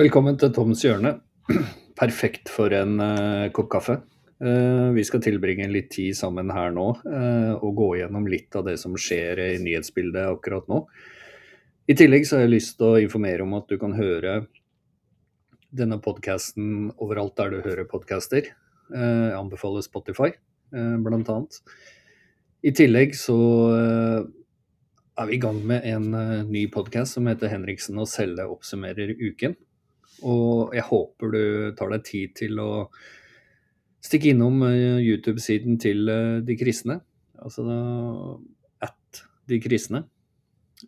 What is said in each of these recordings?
Velkommen til Toms hjørne. Perfekt for en uh, kopp kaffe. Uh, vi skal tilbringe litt tid sammen her nå uh, og gå gjennom litt av det som skjer i nyhetsbildet akkurat nå. I tillegg så har jeg lyst til å informere om at du kan høre denne podkasten overalt der du hører podcaster. Jeg anbefaler Spotify, blant annet. I tillegg så er vi i gang med en ny podkast som heter 'Henriksen og Selle oppsummerer uken'. Og jeg håper du tar deg tid til å stikke innom eh, YouTube-siden til eh, De kristne. Altså at De kristne.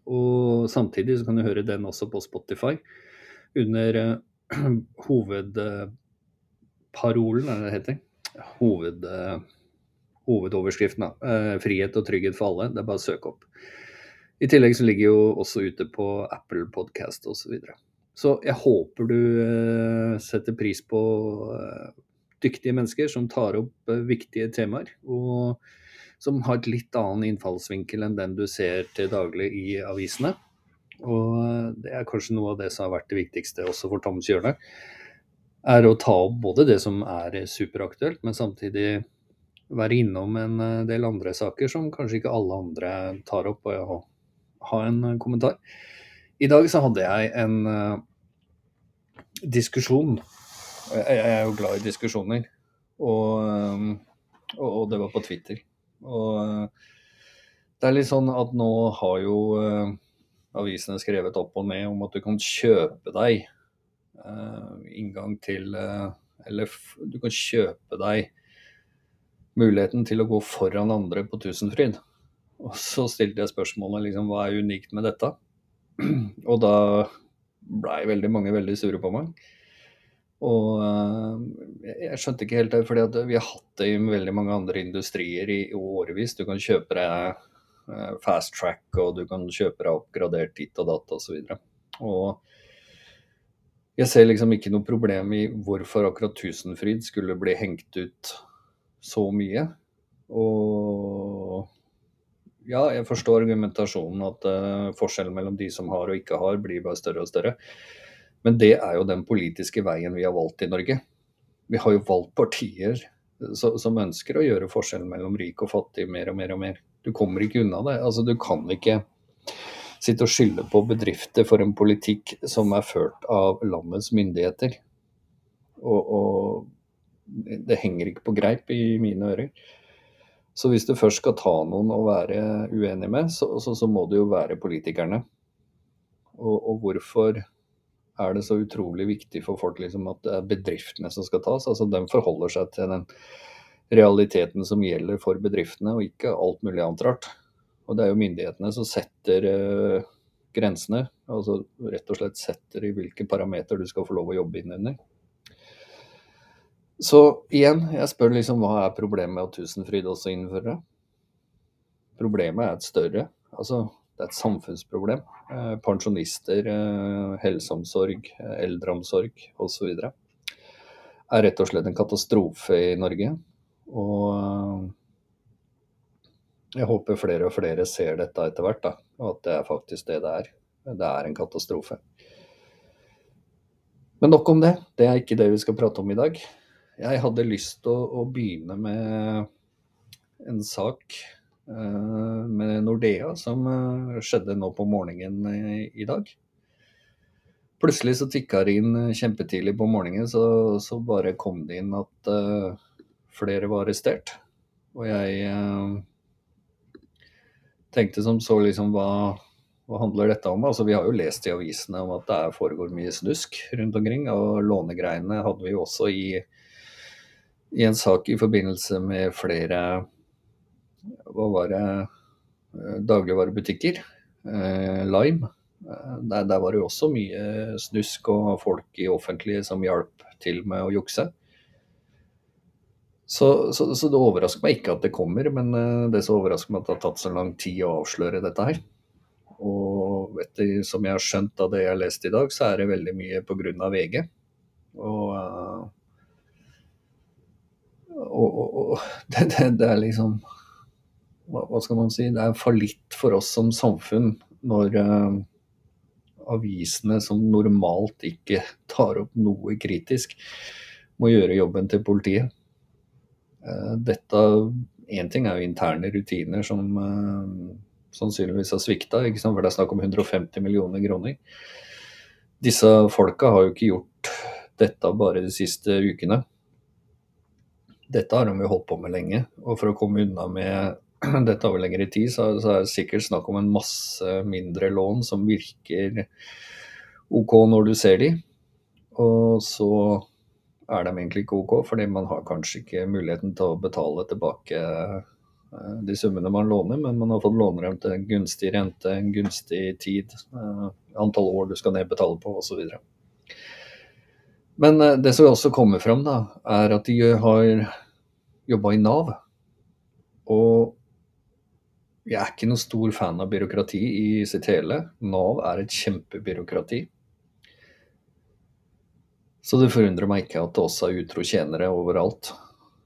Og samtidig så kan du høre den også på Spotify under uh, hovedparolen, er det det heter. Hoved, uh, hovedoverskriften, da. Uh, frihet og trygghet for alle. Det er bare å søke opp. I tillegg så ligger jo også ute på Apple Podcast osv. Så, jeg håper du uh, setter pris på uh, dyktige mennesker som tar opp uh, viktige temaer, og som har et litt annen innfallsvinkel enn den du ser til daglig i avisene. Og det er kanskje noe av det som har vært det viktigste også for Toms hjørne. Er å ta opp både det som er superaktuelt, men samtidig være innom en del andre saker som kanskje ikke alle andre tar opp, og ha en kommentar. I dag så hadde jeg en uh, diskusjon. Jeg, jeg, er jo glad i diskusjoner. Og, um, og, og, det var på Twitter. Og uh, det er litt sånn at nå har jo uh, avisene skrevet opp og ned om at du kan kjøpe deg inngang til Eller du kan kjøpe deg muligheten til å gå foran andre på Tusenfryd. Og så stilte jeg spørsmålet liksom, hva er unikt med dette? Og da blei veldig mange veldig sure på meg. Og uh, jeg skjønte ikke helt det, fordi vi har hatt det i veldig mange andre industrier i, årevis. Du kan kjøpe deg uh, fast track, og du kan kjøpe deg oppgradert ditt og datt osv. Og, og jeg ser liksom ikke noe problem i hvorfor akkurat Tusenfryd skulle bli hengt ut så mye. Og ja, jeg forstår argumentasjonen at uh, forskjellen mellom de som har og ikke har, blir bare større og større. Men det er jo den politiske veien vi har valgt i Norge. Vi har jo valgt partier så, som ønsker å gjøre forskjellen mellom rik og fattig mer og mer og mer. Du kommer ikke unna det. Altså, du kan ikke sitte og skylde på bedrifter for en politikk som er ført av landets myndigheter. Og, og det henger ikke på greip i mine ører. Så hvis du først skal ta noen å være uenig med, så, så, så må det jo være politikerne. Og, og, hvorfor er det så utrolig viktig for folk liksom, at det er bedriftene som skal tas? Altså De forholder seg til den realiteten som gjelder for bedriftene, og ikke alt mulig annet rart. Og det er jo myndighetene som setter uh, grensene, altså rett og slett setter i hvilke parameter du skal få lov å jobbe inn under. Så igjen, jeg spør liksom hva er problemet med at Tusenfryd også innfører det? Problemet er et større. Altså, det er et samfunnsproblem. Eh, pensjonister, eh, helseomsorg, eh, eldreomsorg osv. er rett og slett en katastrofe i Norge. Og eh, jeg håper flere og flere ser dette etter hvert, da, og at det er faktisk det det er. Det er en katastrofe. Men nok om det. Det er ikke det vi skal prate om i dag. Jeg hadde lyst til å, å, begynne med en sak uh, med Nordea som uh, skjedde nå på morgenen i, i dag. Plutselig så tikka det inn kjempetidlig på morgenen, så, så, bare kom det inn at uh, flere var arrestert. Og jeg tenkte som så liksom hva, hva handler dette om? Altså, vi har jo lest i avisene om at det foregår mye snusk rundt omkring. Og lånegreiene hadde vi jo også i i en sak i forbindelse med flere hva var det, eh, dagligvarebutikker, eh, Lime. Eh, der, der, var det jo også mye snusk og folk i offentlige som hjalp til med å jukse. Så, så, så, det overrasker meg ikke at det kommer, men det som overrasker meg at det har tatt så lang tid å avsløre dette her. Og du, som jeg har skjønt av det jeg har lest i dag, så er det veldig mye pga. VG. Og og, og, og det, det, det, er liksom hva, hva, skal man si? Det er fallitt for oss som samfunn når uh, avisene som normalt ikke tar opp noe kritisk, må gjøre jobben til politiet. Eh, dette Én ting er jo interne rutiner som uh, sannsynligvis har svikta, for det er snakk om 150 millioner kroner. Disse folka har jo ikke gjort dette bare de siste ukene. Dette har de jo holdt på med lenge. Og for å komme unna med dette over lengre tid, så, så er det sikkert snakk om en masse mindre lån som virker OK når du ser de. Og så er de egentlig ikke OK, fordi man har kanskje ikke muligheten til å betale tilbake eh, de summene man låner, men man har fått låne til en gunstig rente, en gunstig tid, eh, antall år du skal nedbetale på osv. Men eh, det som også kommer fram, da, er at de har jobba i Nav. Og jeg er ikke noen stor fan av byråkrati i sitt hele. Nav er et kjempebyråkrati. Så det forundrer meg ikke at det også er utro tjenere overalt.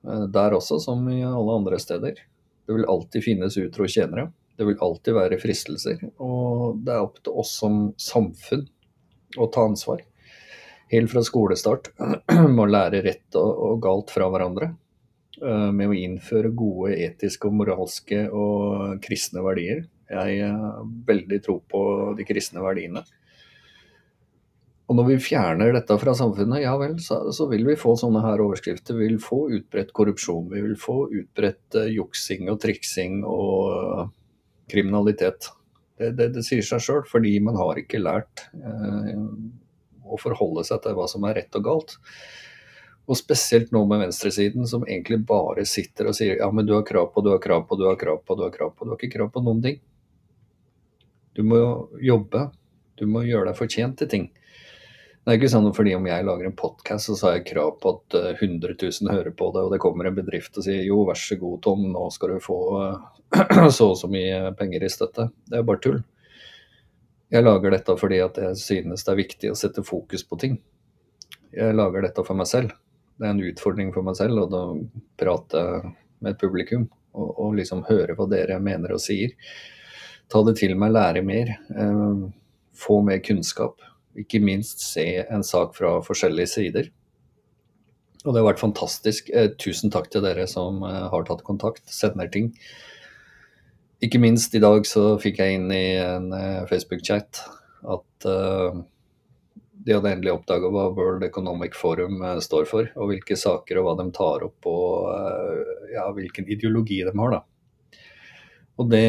Eh, der også, som i alle andre steder. Det vil alltid finnes utro tjenere. Det vil alltid være fristelser. Og det er opp til oss som samfunn å ta ansvar. Helt fra skolestart må lære rett og galt fra hverandre. Eh, med å innføre gode etiske og moralske og kristne verdier. Jeg har veldig tro på de kristne verdiene. Og når vi fjerner dette fra samfunnet, ja vel, så, så, vil vi få sånne her overskrifter. Vi vil få utbredt korrupsjon. Vi vil få utbredt uh, juksing og triksing og uh, kriminalitet. Det, det, det, sier seg sjøl, fordi man har ikke lært uh, å forholde seg til hva som er rett og galt. Og spesielt nå med venstresiden, som egentlig bare sitter og sier ja, men du har krav på, du har krav på, du har krav på, du har krav på. Du har ikke krav på noen ting. Du må jobbe. Du må gjøre deg fortjent til ting. Det er ikke sånn fordi om jeg lager en podkast, så har jeg krav på at 100 eh, 000 hører på det, og det kommer en bedrift og sier jo, vær så god Tom, nå skal du få eh, så og så mye penger i støtte. Det er bare tull. Jeg lager dette fordi at jeg synes det er viktig å sette fokus på ting. Jeg lager dette for meg selv det er en utfordring for meg selv å prate med et publikum og, og, liksom høre hva dere mener og sier. Ta det til meg, lære mer. Eh, få mer kunnskap. Ikke minst se en sak fra forskjellige sider. Og det har vært fantastisk. Eh, tusen takk til dere som eh, har tatt kontakt, sender ting. Ikke minst i dag så fikk jeg inn i en eh, Facebook-chat at uh, de hadde endelig oppdaga hva World Economic Forum eh, står for, og hvilke saker og hva de tar opp, og eh, ja, hvilken ideologi de har. da. Og det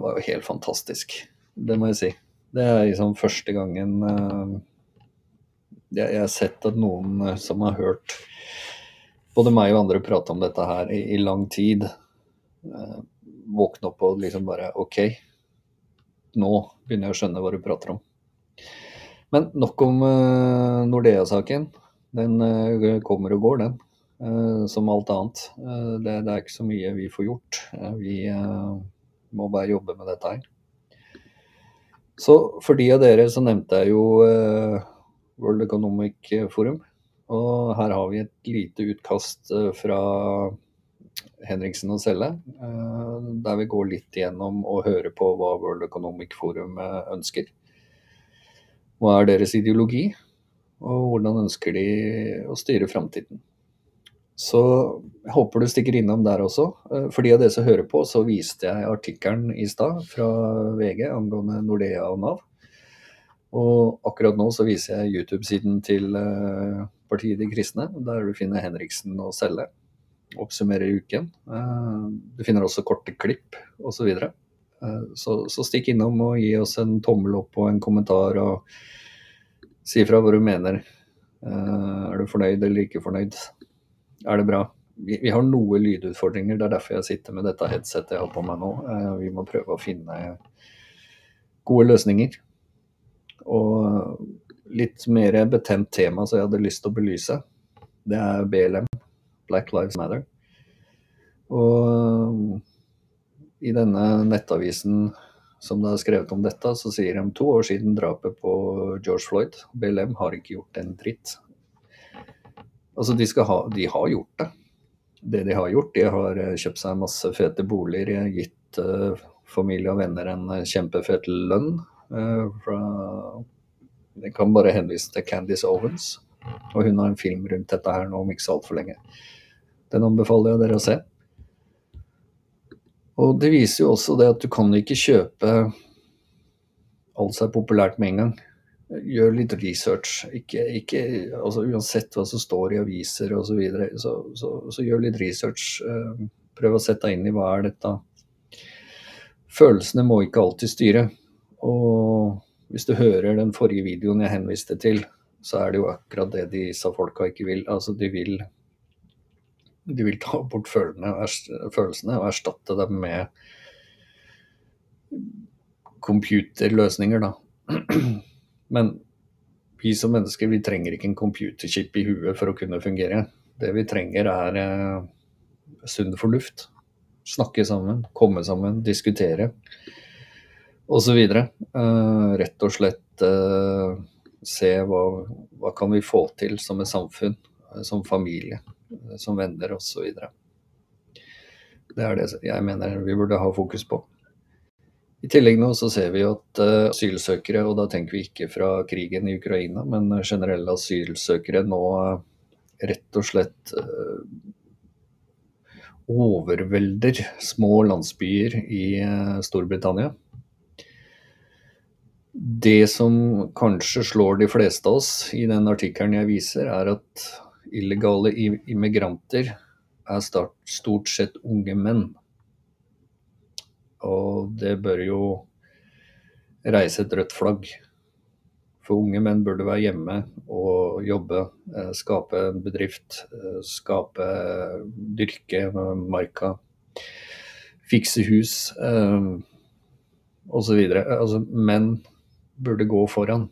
var jo helt fantastisk, det må jeg si. Det er liksom første gangen uh, jeg, har sett at noen som har hørt både meg og andre prate om dette her i, lang tid, våkne opp og liksom bare OK, nå begynner jeg å skjønne hva du prater om. Men nok om uh, Nordea-saken. Den uh, kommer og går, den. Uh, som alt annet. Det, det, er ikke så mye vi får gjort. vi må bare jobbe med dette her. Så for de av dere så nevnte jeg jo World Economic Forum. Og her har vi et lite utkast fra Henriksen og Selle, der vi går litt igjennom og hører på hva World Economic Forum ønsker. Hva er deres ideologi, og hvordan ønsker de å styre framtiden? Så jeg håper du stikker innom der også. Eh, for de av dere som hører på, så viste jeg artikkelen i stad fra VG angående Nordea og Nav. Og akkurat nå så viser jeg YouTube-siden til eh, partiet De kristne, der du finner Henriksen og Selle. Oppsummerer uken. Eh, du finner også korte klipp osv. Så, videre. Så Så stikk innom og gi oss en tommel opp og en kommentar. og Si fra hva du mener. Uh, er du fornøyd eller ikke fornøyd? Er det bra? Vi, vi, har noe lydutfordringer, det er derfor jeg sitter med dette headsetet jeg har på meg nå. Uh, vi må prøve å finne gode løsninger. Og litt mer betent tema som jeg hadde lyst til å belyse, det er BLM, Black Lives Matter. Og i denne nettavisen som det er skrevet om dette, så sier de to år siden drapet på George Floyd. BLM har ikke gjort en dritt. Altså, de, ha, de har gjort det. Det de har gjort, de har eh, kjøpt seg masse fete boliger, gitt uh, familie og venner en eh, kjempefet lønn uh, fra Jeg kan bare henvise til Candice Owens. Og hun har en film rundt dette her nå om ikke så altfor lenge. Den anbefaler jeg dere å se. Og det viser jo også det at du kan ikke kjøpe alt som er populært med en gang. Gjør litt research. Ikke, ikke, altså uansett hva som står i aviser osv., så, videre, så, så, så gjør litt research. Eh, prøv å sette deg inn i hva er dette. Følelsene må ikke alltid styre. Og hvis du hører den forrige videoen jeg henviste til, så er det jo akkurat det disse folka ikke vil. Altså, de vil de vil ta bort følelsene og erstatte dem med computerløsninger, da. Men vi som mennesker vi trenger ikke en computerchip i huet for å kunne fungere. Det vi trenger er eh, sunn fornuft. Snakke sammen, komme sammen, diskutere osv. Eh, rett og slett eh, se hva, hva kan vi få til som et samfunn, uh, som familie, som venner osv. Det er det jeg mener vi burde ha fokus på. I tillegg nå så ser vi at uh, asylsøkere, og da tenker vi ikke fra krigen i Ukraina, men generelle asylsøkere nå uh, rett og slett overvelder små landsbyer i Storbritannia. Det som kanskje slår de fleste av oss i den artikkelen jeg viser, er at illegale immigranter er stort sett unge menn. Og det bør jo reise et rødt flagg. For unge menn burde være hjemme og jobbe, eh, skape en bedrift, eh, skape dyrke marka, fikse hus eh, osv. Altså menn burde gå foran.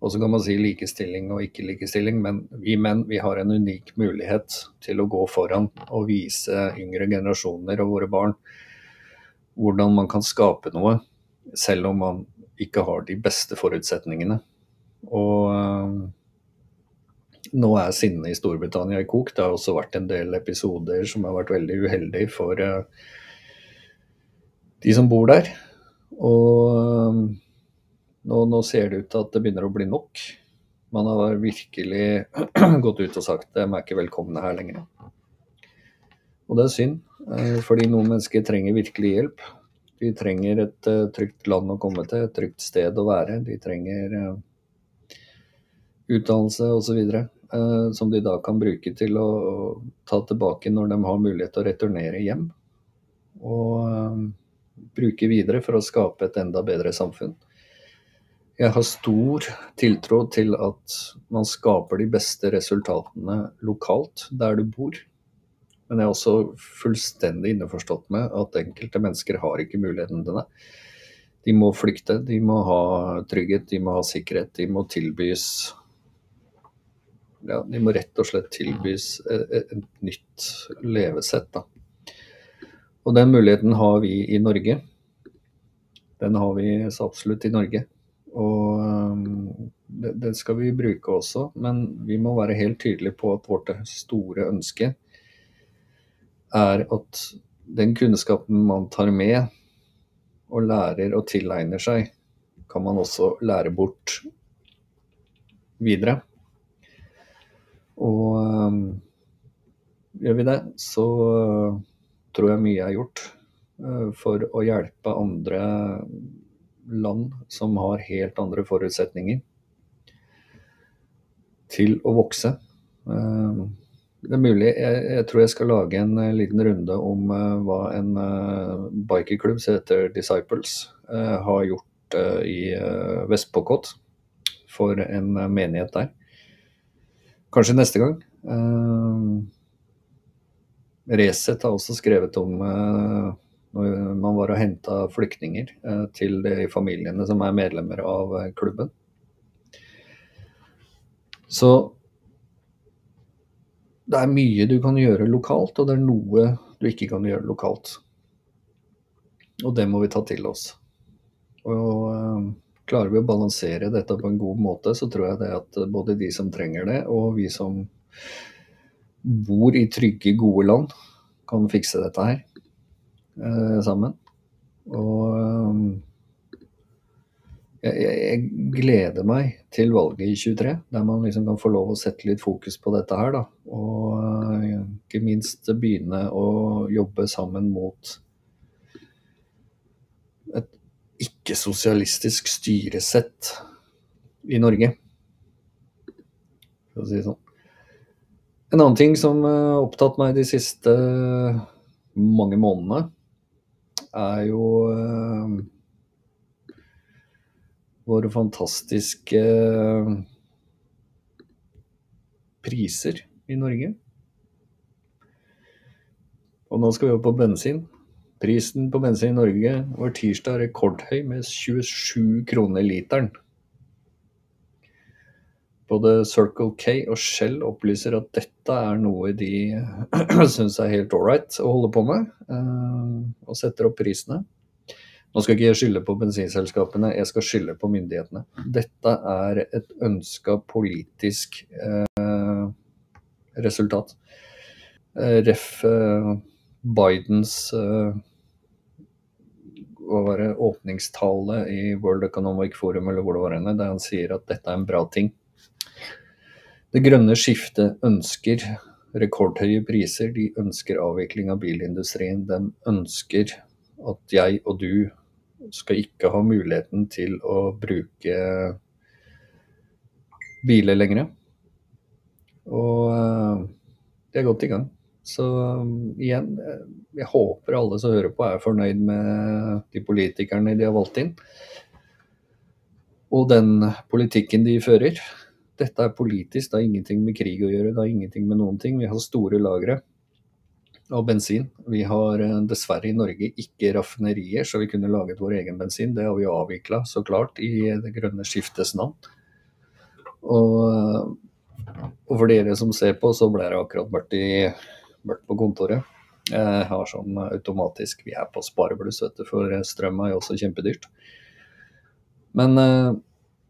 Og så kan man si likestilling og ikke likestilling, men vi menn vi har en unik mulighet til å gå foran og vise yngre generasjoner og våre barn hvordan man kan skape noe, selv om man ikke har de beste forutsetningene. Og øh, nå er sinnet i Storbritannia i kok. Det har også vært en del episoder som har vært veldig uheldige for øh, de som bor der. Og nå, nå, ser det ut til at det begynner å bli nok. Man har virkelig gått ut og sagt at de er ikke velkomne her lenger. Og det er synd, eh, fordi noen mennesker trenger virkelig hjelp. De trenger et uh, trygt land å komme til, et trygt sted å være. De trenger uh, utdannelse osv. Uh, som de da kan bruke til å, ta tilbake når de har mulighet til å returnere hjem. Og bruke videre for å skape et enda bedre samfunn. Jeg har stor tiltro til at man skaper de beste resultatene lokalt der du bor. Men jeg er også fullstendig innforstått med at enkelte mennesker har ikke muligheten til det. De må flykte, de må ha trygghet, de må ha sikkerhet. De må tilbys ja, De må rett og slett tilbys et, nytt levesett. Da. Og den muligheten har vi i Norge. Den har vi så absolutt i Norge. Og um, det, det, skal vi bruke også, men vi må være helt tydelige på at vårt store ønske er at den kunnskapen man tar med og lærer og tilegner seg, kan man også lære bort videre. Og um, gjør vi det, så uh, tror jeg mye er gjort uh, for å hjelpe andre land som har helt andre forutsetninger til å vokse. Eh, det er mulig, jeg, tror jeg skal lage en eh, liten runde om uh, hva en bikerklubb som heter Disciples har gjort i Vestpåkot for en menighet der. Kanskje neste gang. Resett har også skrevet om når man var og henta flyktninger eh, til de familiene som er medlemmer av eh, klubben. Så det er mye du kan gjøre lokalt, og det er noe du ikke kan gjøre lokalt. Og det må vi ta til oss. Og eh, klarer vi å balansere dette på en god måte, så tror jeg det at både de som trenger det, og vi som bor i trygge, gode land, kan fikse dette her eh, sammen. Og um, jeg, jeg, gleder meg til valget i 23, der man liksom kan få lov å sette litt fokus på dette her. da, Og ikke minst begynne å jobbe sammen mot et ikke-sosialistisk styresett i Norge. For å si det sånn. En annen ting som har opptatt meg de siste mange månedene, er jo uh, våre fantastiske priser i Norge. Og nå skal vi opp på bensin. Prisen på bensin i Norge var tirsdag rekordhøy med 27 kroner literen. Både Circle K og Shell opplyser at dette er noe de syns er helt ålreit å holde på med, eh, og setter opp prisene. Nå skal ikke jeg skylde på bensinselskapene, jeg skal skylde på myndighetene. Dette er et ønska politisk eh, resultat. Eh, ref. Eh, Bidens det, åpningstale i World Economic Forum eller hvor det var henne, der han sier at dette er en bra ting. Det grønne skiftet ønsker rekordhøye priser, de ønsker avvikling av bilindustrien. De ønsker at jeg og du skal ikke ha muligheten til å bruke biler lenger. Og de er godt i gang. Så um, igjen, eh, jeg håper alle som hører på er fornøyd med de politikerne de har valgt inn. Og den politikken de fører. Dette er politisk, det har ingenting med krig å gjøre, det har ingenting med noen ting. Vi har store lagre av bensin. Vi har eh, dessverre i Norge ikke raffinerier, så vi kunne laget vår egen bensin. Det har vi avvikla, så klart, i det grønne skiftets navn. Og, eh, og for dere som ser på, så ble det akkurat vært i mørkt på kontoret. Jeg har sånn automatisk Vi er på sparebluss, vet du, for strøm er jo også kjempedyrt. Men uh,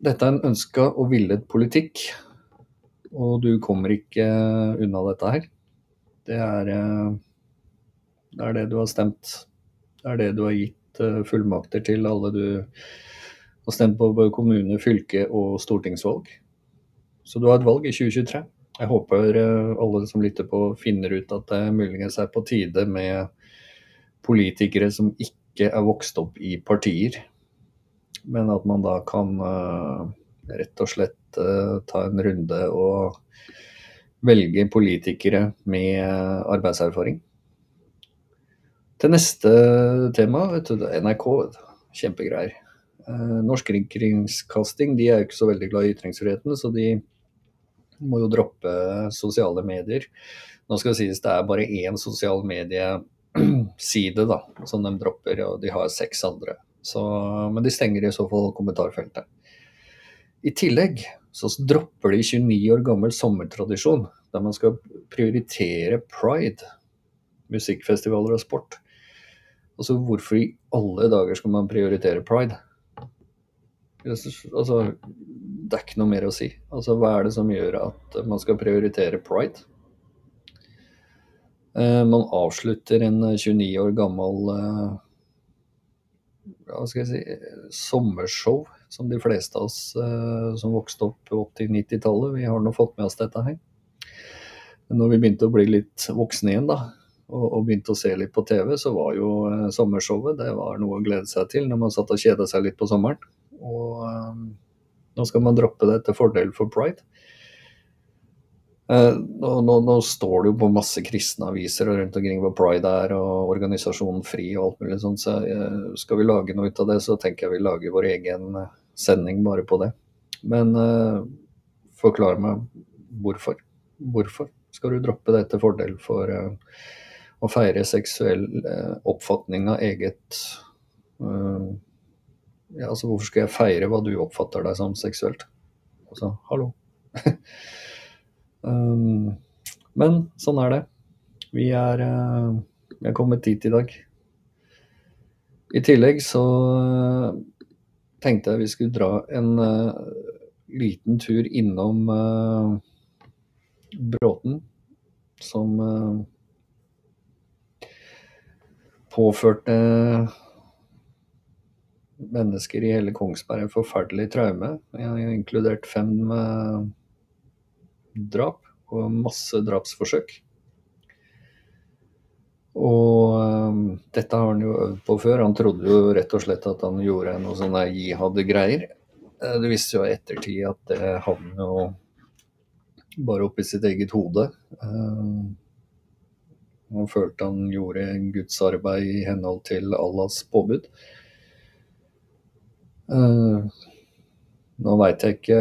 dette er en ønska og villet politikk, og du kommer ikke unna dette her. Det er, uh, det er det du har stemt. Det er det du har gitt uh, fullmakter til alle du har stemt på både kommune, fylke og stortingsvalg. Så du har et valg i 2023. Jeg håper eh, alle som lytter på finner ut at det muligens er på tide med politikere som ikke er vokst opp i partier, men at man da kan uh, rett og slett uh, ta en runde og velge politikere med arbeidserfaring. Til neste tema, vet du, NRK. Kjempegreier. Norsk Kringkasting de er jo ikke så veldig glad i ytringsfriheten, så de må jo droppe sosiale medier. Nå skal det sies det er bare én sosial medieside da, som de dropper, og de har seks andre. Så, men de stenger i så fall kommentarfeltet. I tillegg så dropper de 29 år gammel sommertradisjon, der man skal prioritere pride, musikkfestivaler og sport. Altså hvorfor i alle dager skal man prioritere pride? Altså, det er ikke noe mer å si. Altså, hva er det som gjør at man skal prioritere pride? Eh, man avslutter en 29 år gammel eh, hva skal jeg si, sommershow, som de fleste av oss eh, som vokste opp på 80-90-tallet, vi har nå fått med oss dette her. Når vi begynte å bli litt voksne igjen, da, og, og, begynte å se litt på TV, så var jo eh, sommershowet det var noe å glede seg til når man satt og kjeda seg litt på sommeren. Og eh, nå skal man droppe det til fordel for pride. Uh, nå, nå, nå, står det jo på masse kristne aviser og rundt omkring hvor pride er, og organisasjonen FRI og alt mulig sånt, så uh, skal vi lage noe ut av det, så tenker jeg vi lager vår egen sending bare på det. Men uh, forklar meg hvorfor. Hvorfor skal du droppe det til fordel for å feire seksuell oppfatning av eget ja, altså hvorfor skal jeg feire hva du oppfatter deg som seksuelt? Altså, hallo. um, men sånn er det. Vi er, uh, vi er kommet dit i dag. I tillegg så uh, tenkte jeg vi skulle dra en uh, liten tur innom Bråten, som påførte mennesker i hele Kongsberg en forferdelig traume, inkludert fem drap og masse drapsforsøk. Og um, dette har han jo øvd på før. Han trodde jo rett og slett at han gjorde noe sånne jihad-greier. Eh, det viste jo i ettertid at det havnet jo bare oppi sitt eget hode. Um, han følte han gjorde Guds arbeid i henhold til Allahs påbud. Uh, nå veit jeg ikke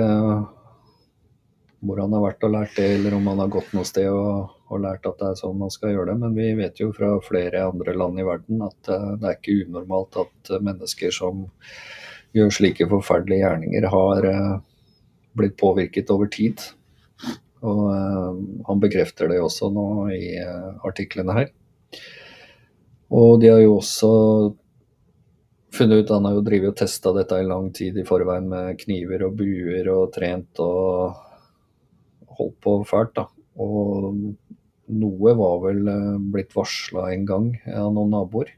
hvor han har vært og lært det, eller om han har gått noe sted og, og, lært at det er sånn man skal gjøre det. Men vi vet jo fra flere andre land i verden at uh, det er ikke unormalt at uh, mennesker som gjør slike forferdelige gjerninger, har uh, blitt påvirket over tid. Og han bekrefter det også nå i artiklene her. Og de har jo også funnet ut Han har jo drevet og testa dette i lang tid i forveien med kniver og buer og trent og holdt på fælt, da. Og noe var vel eh, blitt varsla en gang av noen naboer.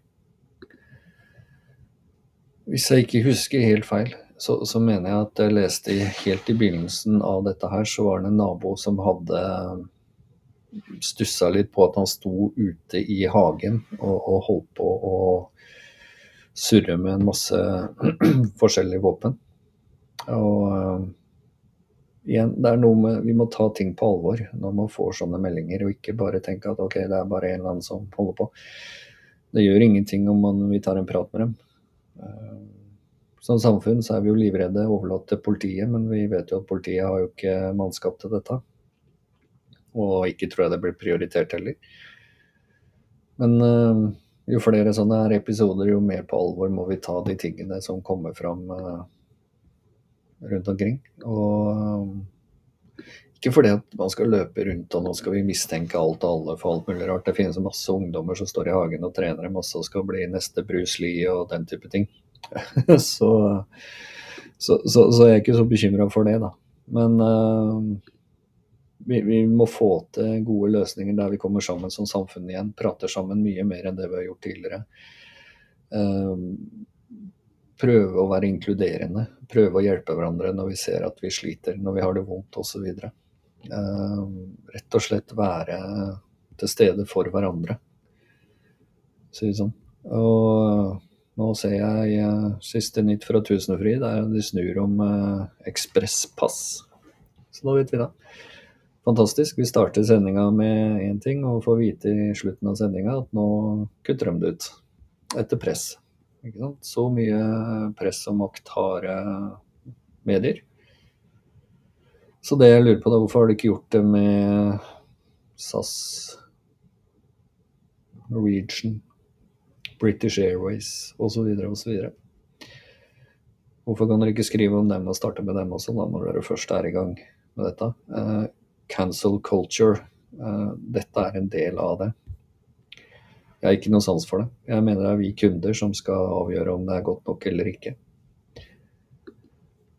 Hvis jeg ikke husker helt feil, så, så, mener jeg at jeg leste helt i begynnelsen av dette her, så var det en nabo som hadde stussa litt på at han sto ute i hagen og, og holdt på å surre med en masse forskjellige våpen. Og igjen, det er noe med Vi må ta ting på alvor når man får sånne meldinger, og ikke bare tenke at ok, det er bare en eller annen som holder på. Det gjør ingenting om man, vi tar en prat med dem. Eh, som samfunn så er vi jo livredde, overlatt til politiet, men vi vet jo at politiet har jo ikke mannskap til dette. Og ikke tror jeg det blir prioritert heller. Men uh, jo flere sånne her episoder, jo mer på alvor må vi ta de tingene som kommer fram. Rundt omkring. Og ikke fordi at man skal løpe rundt og nå skal vi mistenke alt og alle for alt mulig rart. Det finnes masse ungdommer som står i hagen og trener masse og skal bli neste Bruce Lee og den type ting. så, så, så, så, jeg er ikke så bekymra for det, da. Men uh, vi, vi, må få til gode løsninger der vi kommer sammen som samfunn igjen. Prater sammen mye mer enn det vi har gjort tidligere. Uh, prøve å være inkluderende. Prøve å hjelpe hverandre når vi ser at vi sliter, når vi har det vondt osv. Uh, rett og slett være til stede for hverandre. Si det sånn. Og nå ser jeg uh, siste nytt fra Tusenfryd, der de snur om uh, ekspresspass. Så da vet vi det. Fantastisk. Vi starter sendinga med én ting, og får vite i slutten av sendinga at nå kutter de det ut. Etter press. Så mye press og makt har eh, medier. Så det jeg lurer på, da, hvorfor har de ikke gjort det med SAS, Norwegian, British Airways osv. osv. Hvorfor kan dere ikke skrive om dem og starte med dem også, da, når dere først er i gang med dette? Uh, cancel culture. Uh, dette er en del av det. Jeg har ikke noe sans for det. Jeg mener det er vi kunder som skal avgjøre om det er godt nok eller ikke.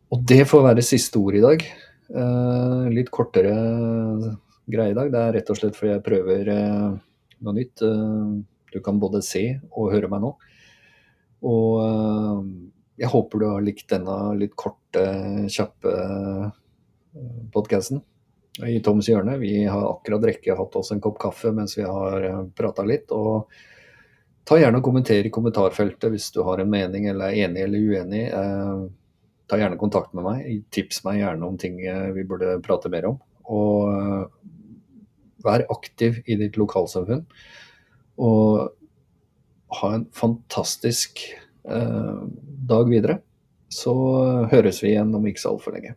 Og det får være siste ord i dag. Eh, litt kortere greie i dag. Det er rett og slett fordi jeg prøver eh, noe nytt. Eh, du kan både se og høre meg nå. Og jeg håper du har likt denne litt korte, kjappe podkasten i Toms hjørne. Vi har akkurat rekke hatt oss en kopp kaffe mens vi har eh, prata litt. og Ta gjerne og kommenter i kommentarfeltet hvis du har en mening eller er enig eller uenig. Eh, ta gjerne kontakt med meg. Tips meg gjerne om ting eh, vi burde prate mer om. Og vær aktiv i ditt lokalsamfunn. Og ha en fantastisk dag videre. Så høres vi igjen om ikke så altfor lenge.